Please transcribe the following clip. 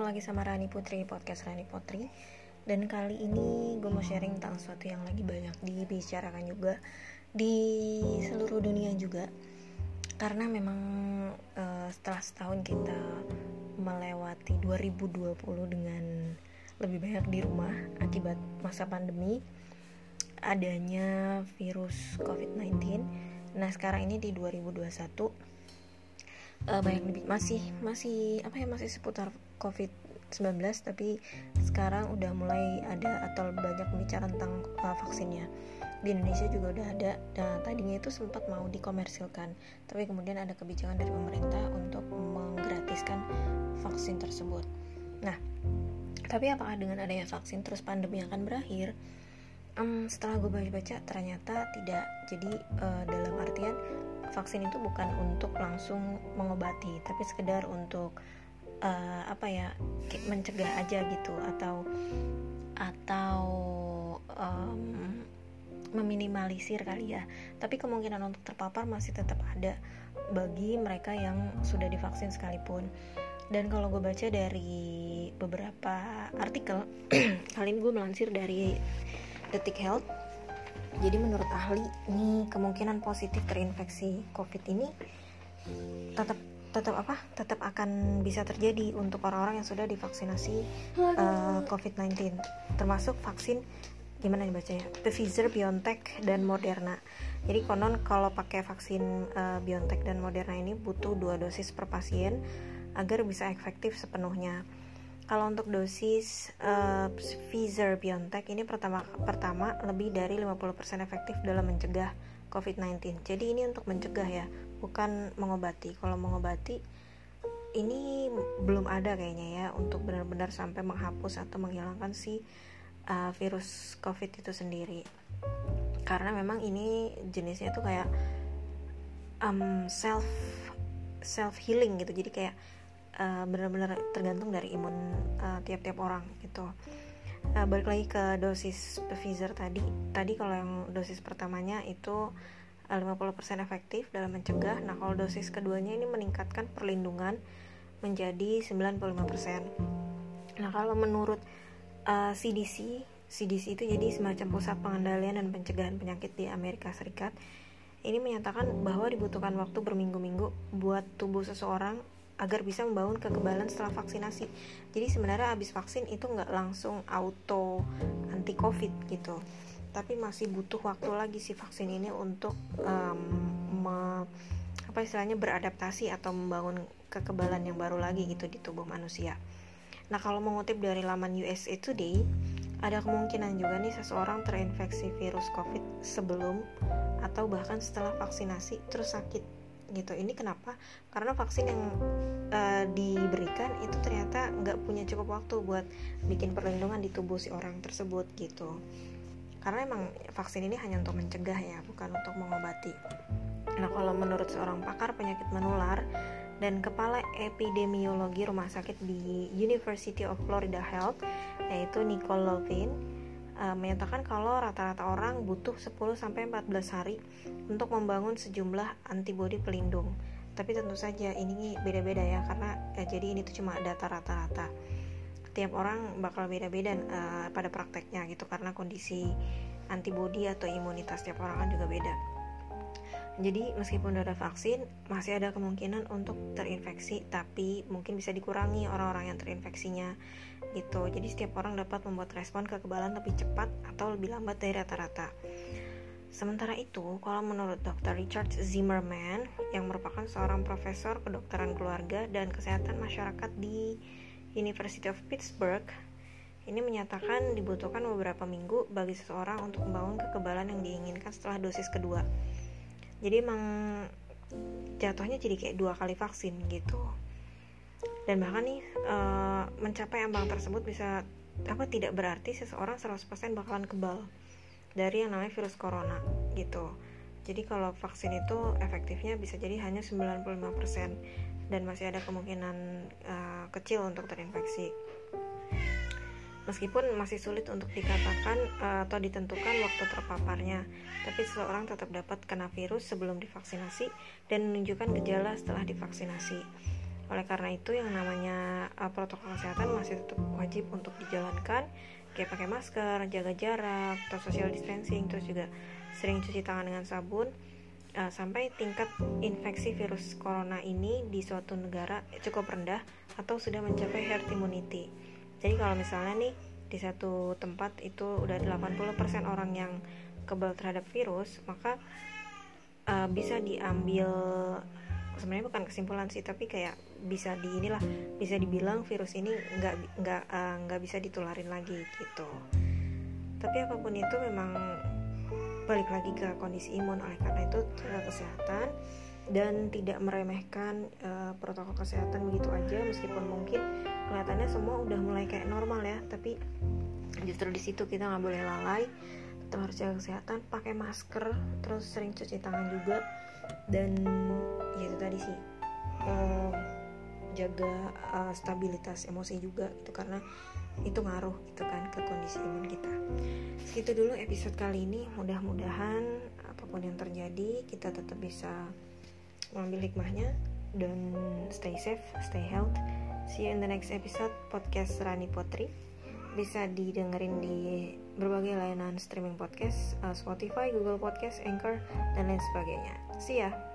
ketemu lagi sama Rani Putri podcast Rani Putri. Dan kali ini gue mau sharing tentang sesuatu yang lagi banyak dibicarakan juga di seluruh dunia juga. Karena memang uh, setelah setahun kita melewati 2020 dengan lebih banyak di rumah akibat masa pandemi adanya virus COVID-19 nah sekarang ini di 2021 uh, banyak lebih masih masih apa ya masih seputar covid 19 tapi sekarang udah mulai ada atau banyak bicara tentang uh, vaksinnya. Di Indonesia juga udah ada. Dan tadinya itu sempat mau dikomersilkan tapi kemudian ada kebijakan dari pemerintah untuk menggratiskan vaksin tersebut. Nah tapi apakah dengan adanya vaksin terus pandemi akan berakhir um, setelah gue baca-baca ternyata tidak. Jadi uh, dalam artian vaksin itu bukan untuk langsung mengobati tapi sekedar untuk uh, apa ya mencegah aja gitu atau atau um, meminimalisir kali ya. Tapi kemungkinan untuk terpapar masih tetap ada bagi mereka yang sudah divaksin sekalipun. Dan kalau gue baca dari beberapa artikel kali ini gue melansir dari Detik Health. Jadi menurut ahli ini kemungkinan positif terinfeksi COVID ini tetap tetap apa tetap akan bisa terjadi untuk orang-orang yang sudah divaksinasi uh, eh, COVID-19 termasuk vaksin gimana nih bacanya Pfizer, BioNTech dan Moderna. Jadi konon kalau pakai vaksin uh, BioNTech dan Moderna ini butuh dua dosis per pasien agar bisa efektif sepenuhnya kalau untuk dosis uh, Pfizer BioNTech ini pertama pertama lebih dari 50% efektif dalam mencegah COVID-19. Jadi ini untuk mencegah ya, bukan mengobati. Kalau mengobati ini belum ada kayaknya ya untuk benar-benar sampai menghapus atau menghilangkan si uh, virus COVID itu sendiri. Karena memang ini jenisnya tuh kayak um, self self healing gitu. Jadi kayak uh, benar-benar tergantung dari imun uh, tiap-tiap orang gitu uh, balik lagi ke dosis Pfizer tadi tadi kalau yang dosis pertamanya itu 50% efektif dalam mencegah. Nah kalau dosis keduanya ini meningkatkan perlindungan menjadi 95% nah kalau menurut uh, CDC CDC itu jadi semacam pusat pengendalian dan pencegahan penyakit di Amerika Serikat. Ini menyatakan bahwa dibutuhkan waktu berminggu-minggu buat tubuh seseorang agar bisa membangun kekebalan setelah vaksinasi. Jadi sebenarnya habis vaksin itu nggak langsung auto anti covid gitu, tapi masih butuh waktu lagi si vaksin ini untuk um, me, apa istilahnya beradaptasi atau membangun kekebalan yang baru lagi gitu di tubuh manusia. Nah kalau mengutip dari laman USA Today, ada kemungkinan juga nih seseorang terinfeksi virus COVID sebelum atau bahkan setelah vaksinasi terus sakit gitu. Ini kenapa? Karena vaksin yang uh, diberikan itu ternyata nggak punya cukup waktu buat bikin perlindungan di tubuh si orang tersebut gitu karena emang vaksin ini hanya untuk mencegah ya bukan untuk mengobati nah kalau menurut seorang pakar penyakit menular dan kepala epidemiologi rumah sakit di University of Florida Health yaitu Nicole Lovin uh, menyatakan kalau rata-rata orang butuh 10 sampai 14 hari untuk membangun sejumlah antibodi pelindung. Tapi tentu saja ini beda-beda ya karena ya, jadi ini tuh cuma data rata-rata. Tiap orang bakal beda-beda uh, pada prakteknya gitu karena kondisi antibodi atau imunitas tiap orang kan juga beda. Jadi meskipun udah ada vaksin, masih ada kemungkinan untuk terinfeksi, tapi mungkin bisa dikurangi orang-orang yang terinfeksinya gitu. Jadi setiap orang dapat membuat respon kekebalan lebih cepat atau lebih lambat dari rata-rata. Sementara itu, kalau menurut Dr. Richard Zimmerman yang merupakan seorang profesor kedokteran keluarga dan kesehatan masyarakat di University of Pittsburgh, ini menyatakan dibutuhkan beberapa minggu bagi seseorang untuk membangun kekebalan yang diinginkan setelah dosis kedua. Jadi emang jatuhnya jadi kayak dua kali vaksin gitu. Dan bahkan nih e, mencapai ambang tersebut bisa apa tidak berarti seseorang 100% bakalan kebal dari yang namanya virus corona gitu jadi kalau vaksin itu efektifnya bisa jadi hanya 95% dan masih ada kemungkinan uh, kecil untuk terinfeksi meskipun masih sulit untuk dikatakan uh, atau ditentukan waktu terpaparnya, tapi seseorang tetap dapat kena virus sebelum divaksinasi dan menunjukkan gejala setelah divaksinasi. oleh karena itu yang namanya uh, protokol kesehatan masih tetap wajib untuk dijalankan kayak pakai masker jaga jarak atau social distancing terus juga sering cuci tangan dengan sabun uh, sampai tingkat infeksi virus corona ini di suatu negara cukup rendah atau sudah mencapai herd immunity. Jadi kalau misalnya nih di satu tempat itu udah 80% orang yang kebal terhadap virus maka uh, bisa diambil sebenarnya bukan kesimpulan sih tapi kayak bisa di inilah bisa dibilang virus ini nggak nggak uh, nggak bisa ditularin lagi gitu. Tapi apa pun itu memang balik lagi ke kondisi imun oleh karena itu tenaga kesehatan dan tidak meremehkan uh, protokol kesehatan begitu aja meskipun mungkin kelihatannya semua udah mulai kayak normal ya tapi justru di situ kita nggak boleh lalai. Tetap harus jaga kesehatan pakai masker terus sering cuci tangan juga dan ya itu tadi sih uh, jaga uh, stabilitas emosi juga itu karena itu ngaruh gitu kan ke kondisi imun kita segitu dulu episode kali ini mudah-mudahan apa pun yang terjadi kita tetap bisa mengambil hikmahnya dan stay safe, stay health. See you in the next episode podcast Rani Potri. Bisa didengerin di berbagai layanan streaming podcast, uh, Spotify, Google Podcast, Anchor, dan lain sebagainya. See ya.